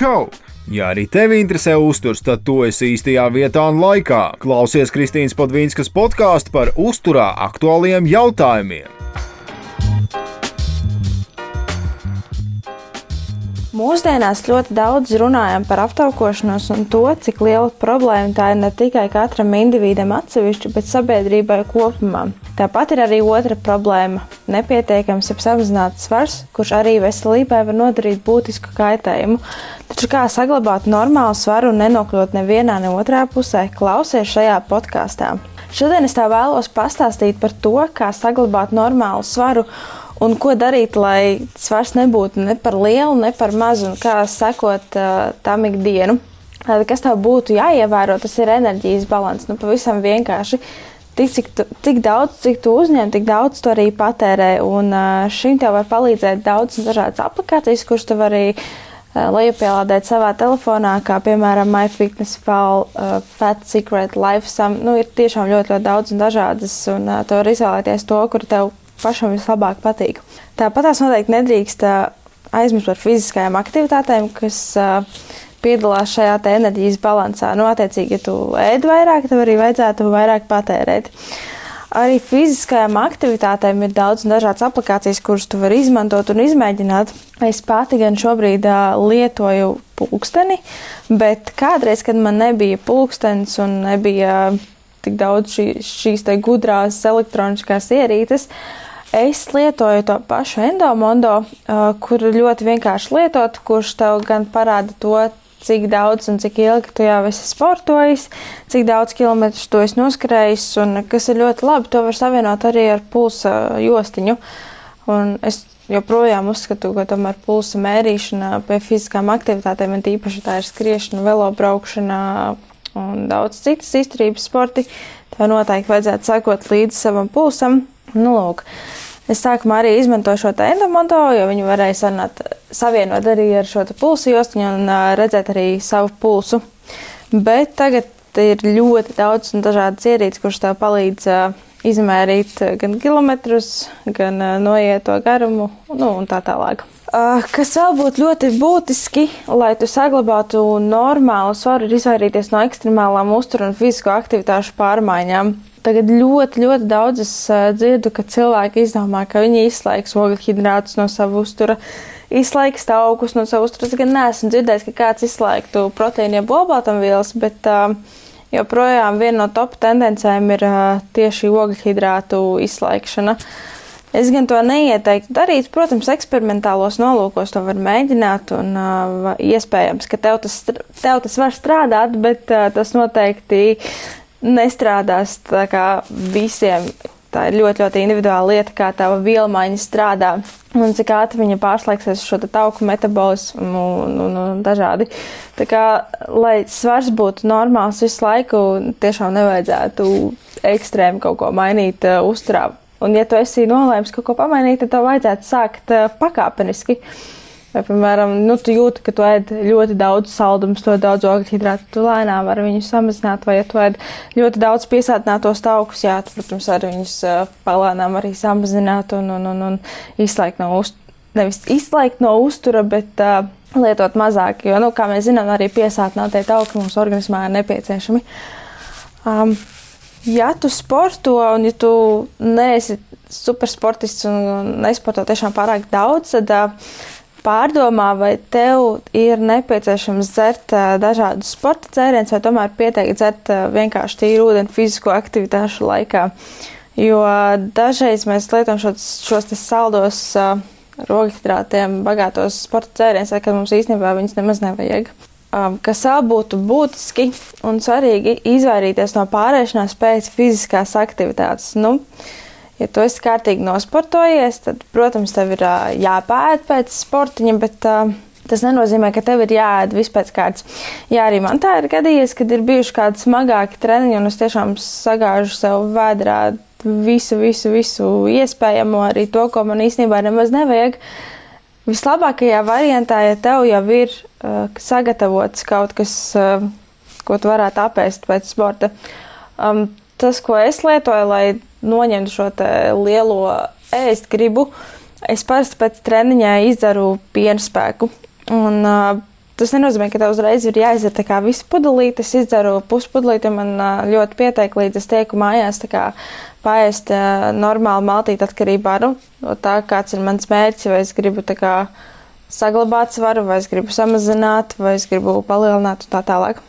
Čau! Ja arī tevi interesē uzturs, tad tu esi īstajā vietā un laikā. Klausies Kristīnas Podvīnskas podkāstu par uzturā aktuāliem jautājumiem. Mūsdienās ļoti daudz runājam par aptaukošanos un to, cik liela problēma tā ir ne tikai katram individam atsevišķi, bet sabiedrībai kopumā. Tāpat ir arī otra problēma - nepietiekams, jeb samazināts svars, kurš arī veselībai var nodarīt būtisku kaitējumu. Taču kā saglabāt normālu svaru un nenokļūt nevienā ne otrā pusē, klausies šajā podkāstā. Šodien es tev vēlos pastāstīt par to, kā saglabāt normālu svaru Un ko darīt, lai svars nebūtu ne par lielu, ne par mazu, un kā sekot uh, tam ikdienu. Tad, kas tev būtu jāievēro, tas ir enerģijas līdzsvars. Nu, pavisam vienkārši. Tik, cik, tu, tik daudz, cik tu uzņem, tik daudz tu arī patērē. Un uh, šim tev var palīdzēt daudz dažādas aplikācijas, kuras tu vari uh, lejupielādēt savā telefonā, kā piemēram MyFitnessPal, uh, Fat Secret, LifeSum. Nu, ir tiešām ļoti, ļoti daudz un dažādas, un uh, tu vari izvēlēties to, kur tev pašam vislabāk patīk. Tāpat tās noteikti nedrīkst aizmirst par fiziskajām aktivitātēm, kas piedalās šajā enerģijas balansā. Nu, attiecīgi, ja tu ēd vairāk, tev arī vajadzētu vairāk patērēt. Arī fiziskajām aktivitātēm ir daudz dažādas aplikācijas, kuras tu vari izmantot un izmēģināt. Es pati gan šobrīd lietoju pulksteni, bet kādreiz, kad man nebija pulkstenis un nebija tik daudz šī, šīs gudrās elektroniskās ierīces, uh, Es lietoju to pašu endomondo, kur ļoti vienkārši lietot, kurš tev gan parāda to, cik daudz un cik ilgi tu jau esi sportojis, cik daudz kilometrus tu esi noskrējis, un kas ir ļoti labi, to var savienot arī ar pulsa jostiņu. Un es joprojām uzskatu, ka tomēr pulsa mērīšana pie fiziskām aktivitātēm, un tīpaši tā ir skriešana, velobraukšana un daudz citas izturības sporti, tev noteikti vajadzētu sekot līdzi savam pulsam. Nu, lūk, Es sākumā arī izmantoju šo endomondo, jo viņi varēja sanāt, savienot arī ar šo pulsu jostiņu un redzēt arī savu pulsu. Bet tagad ir ļoti daudz un dažādas ierīces, kuras tev palīdz izmērīt gan kilometrus, gan uh, noieto garumu nu, un tā tālāk. Kas vēl būtu ļoti būtiski, lai tu saglabātu normālu svaru, ir izvairīties no ekstremālām uzturu un fizisko aktivitāšu pārmaiņām. Tagad ļoti, ļoti daudz es uh, dzirdu, ka cilvēki izdomā, ka viņi izslēgs ogļhidrātus no sava uztura, izslēgs taukus no sava uztura. Es gan neesmu dzirdējis, ka kāds izslēgtu proteīnu jeb olbaltumvielas, bet uh, joprojām viena no top tendencēm ir uh, tieši ogļhidrātu izslēgšana. Es gan to neieteiktu darīt. Protams, eksperimentālos nolūkos to var mēģināt, un uh, iespējams, ka tev tas, tev tas var strādāt, bet uh, tas noteikti nestrādās tā kā visiem. Tā ir ļoti, ļoti individuāla lieta, kā tā vielmaiņa strādā un cik ātri viņa pārslēgsies šo tauku metabolismu un, un, un dažādi. Tā kā, lai svars būtu normāls visu laiku, tiešām nevajadzētu ekstrēmi kaut ko mainīt uh, uzturā. Un, ja tu esi nolēmis kaut ko pamainīt, tad tev vajadzētu sākt uh, pakāpeniski. Uh, Vai, piemēram, nu, tu jūti, ka tu ēd ļoti daudz saldumus, to daudz ogļhidrātu, tu lēnām vari viņu samazināt, vai ja tu ēd ļoti daudz piesātinātos taukus, jā, tu, protams, vari viņus palēnām arī samazināt un, un, un, un izslēgt no uztura, nevis izslēgt no uztura, bet uh, lietot mazāk, jo, nu, kā mēs zinām, arī piesātinātie tauki mums organismā ir nepieciešami. Um, ja tu sporto un ja tu neesi supersportists un nesporto tiešām pārāk daudz, tad uh, pārdomā, vai tev ir nepieciešams dzert dažādus sporta dzērienus, vai tomēr pietiek dzert vienkārši tīru ūdeni fizisko aktivitāšu laikā. Jo dažreiz mēs lietojam šos, šos saldos rogahidrātiem bagātos sporta dzērienus, kad mums īstenībā viņus nemaz nevajag. Kas vēl būtu būtiski un svarīgi izvairīties no pārēšanās pēc fiziskās aktivitātes. Nu, uh, Ja tu esi kārtīgi nosportojies, tad, protams, tev ir jāpēta pēc sportiņa, bet uh, tas nenozīmē, ka tev ir jāēd vispēc kārtas. Jā, arī man tā ir gadījies, kad ir bijuši kādi smagāki treniņi, un es tiešām sagāžu sev vēdrā visu, visu, visu iespējamo, arī to, ko man īstenībā nemaz nevajag. Vislabākajā variantā, ja tev jau ir uh, sagatavots kaut kas, uh, ko tu varētu apēst pēc sporta, um, tas, ko es lietoju, lai noņemtu šo lielo ēst gribu, es parasti pēc treniņā izdzeru piena spēku. Un, uh, Tas nenozīmē, ka tev uzreiz ir jāizdara tā kā visu pudelīti. Es izdzeru puspudulīti, man ļoti pietiek, līdz es tieku mājās. Pāriest normāli maltīt atkarībā nu, no tā, kāds ir mans mērķis, vai es gribu kā, saglabāt svaru, vai es gribu samazināt, vai es gribu palielināt un tā tālāk.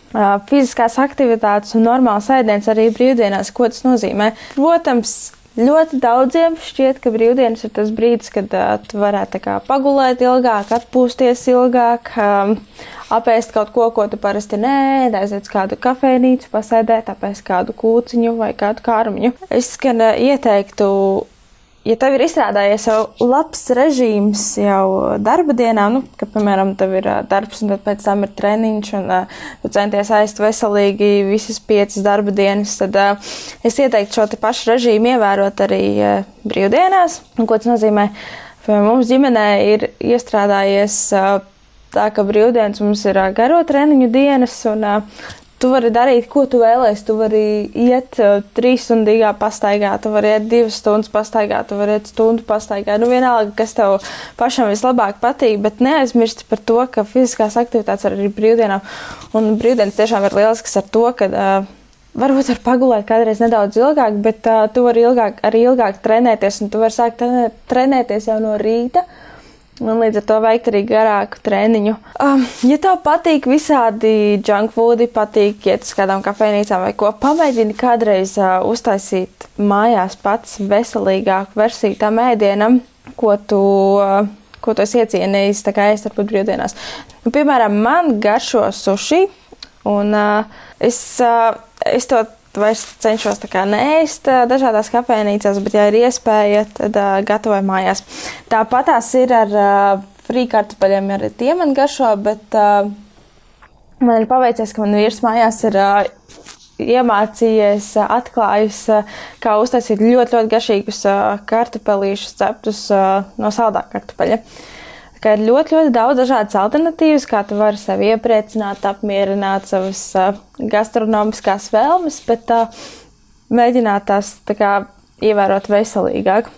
Fiziskās aktivitātes un normāls ēdiens arī brīvdienās, ko tas nozīmē? Protams, Ļoti daudziem šķiet, ka brīvdienas ir tas brīdis, kad uh, tu varētu kā, pagulēt ilgāk, atpūsties ilgāk, um, apēst kaut ko, ko tu parasti nē, aiziet uz kādu kafejnīcu, pasēdēt, apēst kādu kūciņu vai kādu kārmiņu. Es gan uh, ieteiktu ja tev ir izstrādājies jau labs režīms jau darba dienā, nu, ka, piemēram, tev ir darbs un pēc tam ir treniņš un tu centies aizst veselīgi visas piecas darba dienas, tad es ieteiktu šo te pašu režīmu ievērot arī brīvdienās. Un, ko tas nozīmē? Mums ģimenē ir iestrādājies tā, ka brīvdienas mums ir garo treniņu dienas, un Tu vari darīt, ko tu vēlēsies. Tu vari iet uh, trīs stundīgā pastaigā, tu vari iet divas stundas pastaigā, tu vari iet stundu pastaigā. Nu, vienalga, kas tev pašam vislabāk patīk, bet neaizmirst par to, ka fiziskās aktivitātes var arī brīvdienām. Un brīvdienas tiešām ir lielisks ar to, ka. Uh, Varbūt var pagulēt kādreiz nedaudz ilgāk, bet uh, tu vari ilgāk, arī ilgāk trenēties, un tu vari sākt trenēties jau no rīta. Uh, un līdz ar to veikt arī garāku treniņu. Um, ja tev patīk visādi junk foodi, patīk iet uz kādām kafejnīcām vai ko, pamēģini kādreiz uh, uztaisīt mājās pats veselīgāku versiju tam ēdienam, ko tu. Uh, Ko tu esi iecienījis, tā kā es ar brīvdienās. Nu, piemēram, man garšo suši, un uh, es, uh, es to vairs cenšos neēst dažādās kafejnīcās, bet, ja ir iespēja, tad uh, gatavoju mājās. Tāpat tās ir ar uh, frīkartupeļiem, arī tie man garšo, bet uh, man ir paveicies, ka man vīrs mājās ir uh, iemācījies, atklājis, kā uztaisīt ļoti, ļoti garšīgus kartupelīšus ceptus no saldā kartupeļa. Uh, ka ir ļoti, ļoti daudz dažādas alternatīvas, kā tu vari sevi iepriecināt, apmierināt savas uh, gastronomiskās vēlmes, bet uh, mēģināt tās tā kā, ievērot veselīgāk.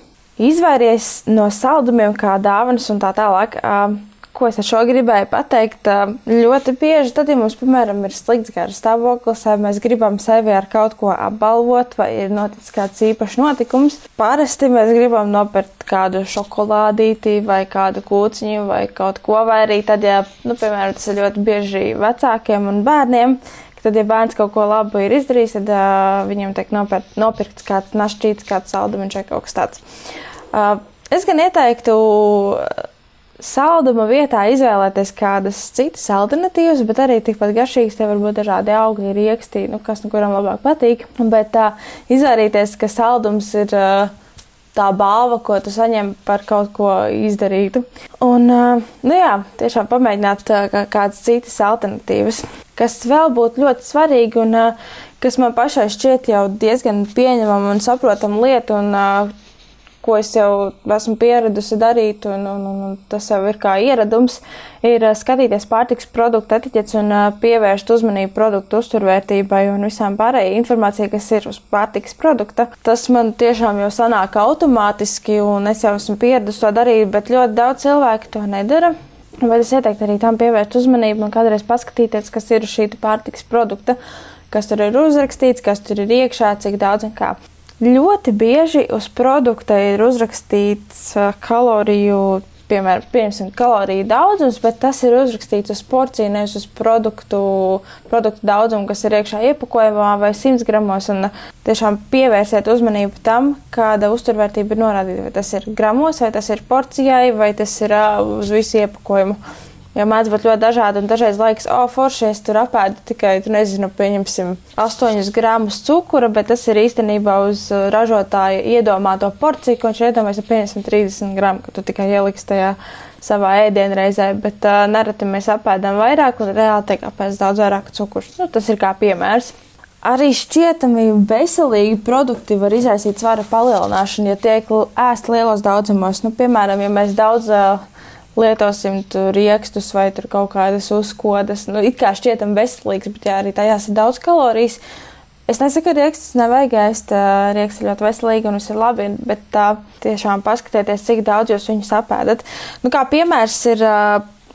Izvairies no saldumiem, kā dāvanas un tā tālāk. Uh, Ko es ar šo gribēju pateikt? Ļoti bieži, tad, ja mums, piemēram, ir slikts garas stāvoklis, vai mēs gribam sevi ar kaut ko apbalvot, vai ir noticis kāds īpašs notikums, parasti mēs gribam nopirkt kādu šokolādīti vai kādu kūciņu vai kaut ko, vai arī tad, ja, nu, piemēram, tas ir ļoti bieži vecākiem un bērniem, tad, ja bērns kaut ko labu ir izdarījis, tad uh, viņam tiek nopirkt, nopirkts kāds našķīts, kāds saldumiņš vai kaut kas tāds. Uh, es gan ieteiktu salduma vietā izvēlēties kādas citas alternatīvas, bet arī tikpat garšīgas. Te var būt dažādi augļi, rieksti, nu, kas nu kuram labāk patīk. Bet tā izvairīties, ka saldums ir tā balva, ko tu saņem par kaut ko izdarītu. Un, nu jā, tiešām pamēģināt kādas citas alternatīvas, kas vēl būtu ļoti svarīgi un kas man pašai šķiet jau diezgan pieņemama un saprotama lieta. Un, ko es jau esmu pieradusi darīt, un, un, un tas jau ir kā ieradums, ir eh, skatīties pārtiks produktu etiķetes un eh, pievērst uzmanību produktu uzturvērtībai un visām pārējai informācijai, kas ir uz pārtiks produkta. Tas man tiešām jau sanāk automātiski, un es jau esmu pieradusi to darīt, bet ļoti daudz cilvēku to nedara. Vai es ieteiktu arī tam pievērst uzmanību un kādreiz paskatīties, kas ir šī pārtiks produkta, kas tur ir uzrakstīts, kas tur ir iekšā, cik daudz un kā. Ļoti bieži uz produkta ir uzrakstīts kaloriju, piemēram, 500 kaloriju daudzums, bet tas ir uzrakstīts uz porciju, nevis uz produktu, produktu daudzumu, kas ir iekšā iepakojumā vai 100 gramos. Un tiešām pievērsiet uzmanību tam, kāda uzturvērtība ir norādīta. Vai tas ir gramos, vai tas ir porcijai, vai tas ir uz visu iepakojumu. Jo mēdz būt ļoti dažādi, un dažreiz o, oh, foršies tur apēdu tikai, tu nezinu, pieņemsim 8 gramus cukura, bet tas ir īstenībā uz uh, ražotāja iedomāto porciju, ko viņš iedomājas, ja pieņemsim 30 gramu, ka tu tikai ieliks tajā savā ēdienreizē, bet uh, nereti mēs apēdam vairāk un reāli tiek apēsts daudz vairāk cukurs. Nu, tas ir kā piemērs. Arī šķietami veselīgi produkti var izraisīt svara palielināšanu, ja tiek ēst lielos daudzumos. Nu, piemēram, ja mēs daudz uh, lietosim rīkstus vai kaut kādas uzkodas. Nu, it kā šķietam veselīgs, bet jā, arī tajās ir daudz kalorijas. Es nesaku, ka rīkstus nevajag ēst. Rīks ir ļoti veselīgi un viss ir labi, bet tā tiešām paskatieties, cik daudz jūs viņus apēdat. Nu, kā piemērs ir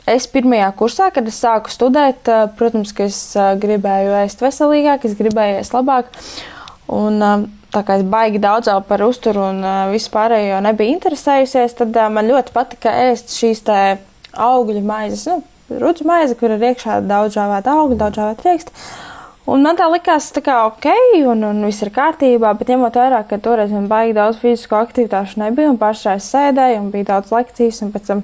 es pirmajā kursā, kad es sāku studēt, protams, ka es gribēju ēst veselīgāk, es gribēju ēst labāk. Un, tā kā es baigi daudz par uzturu un vispārējo nebiju interesējusies, tad man ļoti patika ēst šīs augļu maizes, nu, rudzu maize, kur ir iekšā daudz žāvēta augļu, daudz žāvēta rieksta. Un man tā likās, tā kā ok, un, un viss ir kārtībā, bet ņemot vērā, ka toreiz man baigi daudz fizisko aktivitāšu nebija, un pašai sēdēju, un bija daudz lekcijas, un pēc tam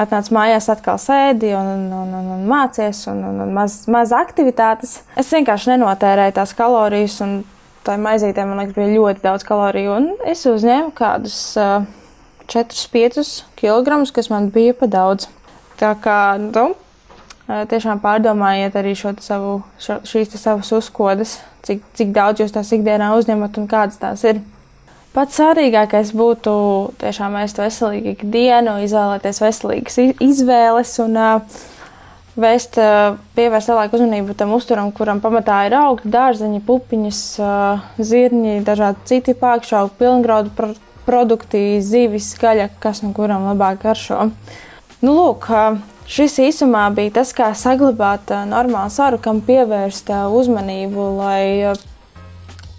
atnācu mājās, atkal sēdi un, un, un, un, un mācies, un, un, un maz, maz aktivitātes. Es vienkārši nenotērēju tās kalorijas, un tā maizītē man liekas, bija ļoti daudz kaloriju, un es uzņēmu kādus uh, 4-5 kg, kas man bija pa daudz. Tā kā, nu, tiešām pārdomājiet arī šo savu, šo, šīs savas uzkodas, cik, cik daudz jūs tās ikdienā uzņemat un kādas tās ir. Pats svarīgākais būtu tiešām ēst veselīgi ikdienu, izvēlēties veselīgas izvēles un uh, vēst, pievērst lielāku uzmanību tam uzturam, kuram pamatā ir augļi, dārzeņi, pupiņas, zirņi, dažādi citi pākšaugi, pilngraudu pro produkti, zivis, gaļa, kas no kuram labāk garšo. Nu, lūk, Šis īsumā bija tas, kā saglabāt normālu svaru, kam pievērst uzmanību, lai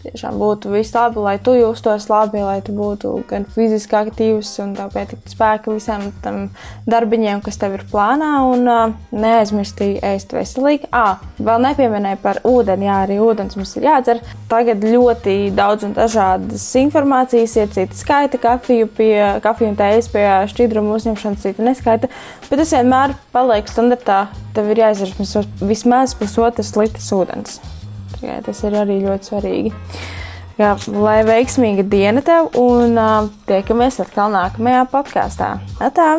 tiešām būtu viss labi, lai tu justos labi, lai tu būtu gan fiziski aktīvs un tev pietiktu spēka visiem tam darbiņiem, kas tev ir plānā, un uh, neaizmirsti ēst veselīgi. Ah, vēl nepieminēju par ūdeni, jā, arī ūdens mums ir jādzer. Tagad ļoti daudz un dažādas informācijas ir, cita skaita kafiju pie kafiju un tējas pie šķidruma uzņemšanas, cita neskaita, bet es vienmēr palieku standartā, tev ir jāizdzer vismaz pusotras litras ūdens. Jā, tas ir arī ļoti svarīgi. Jā, lai veiksmīga diena tev, un uh, tiekamies atkal nākamajā podkāstā. Atā!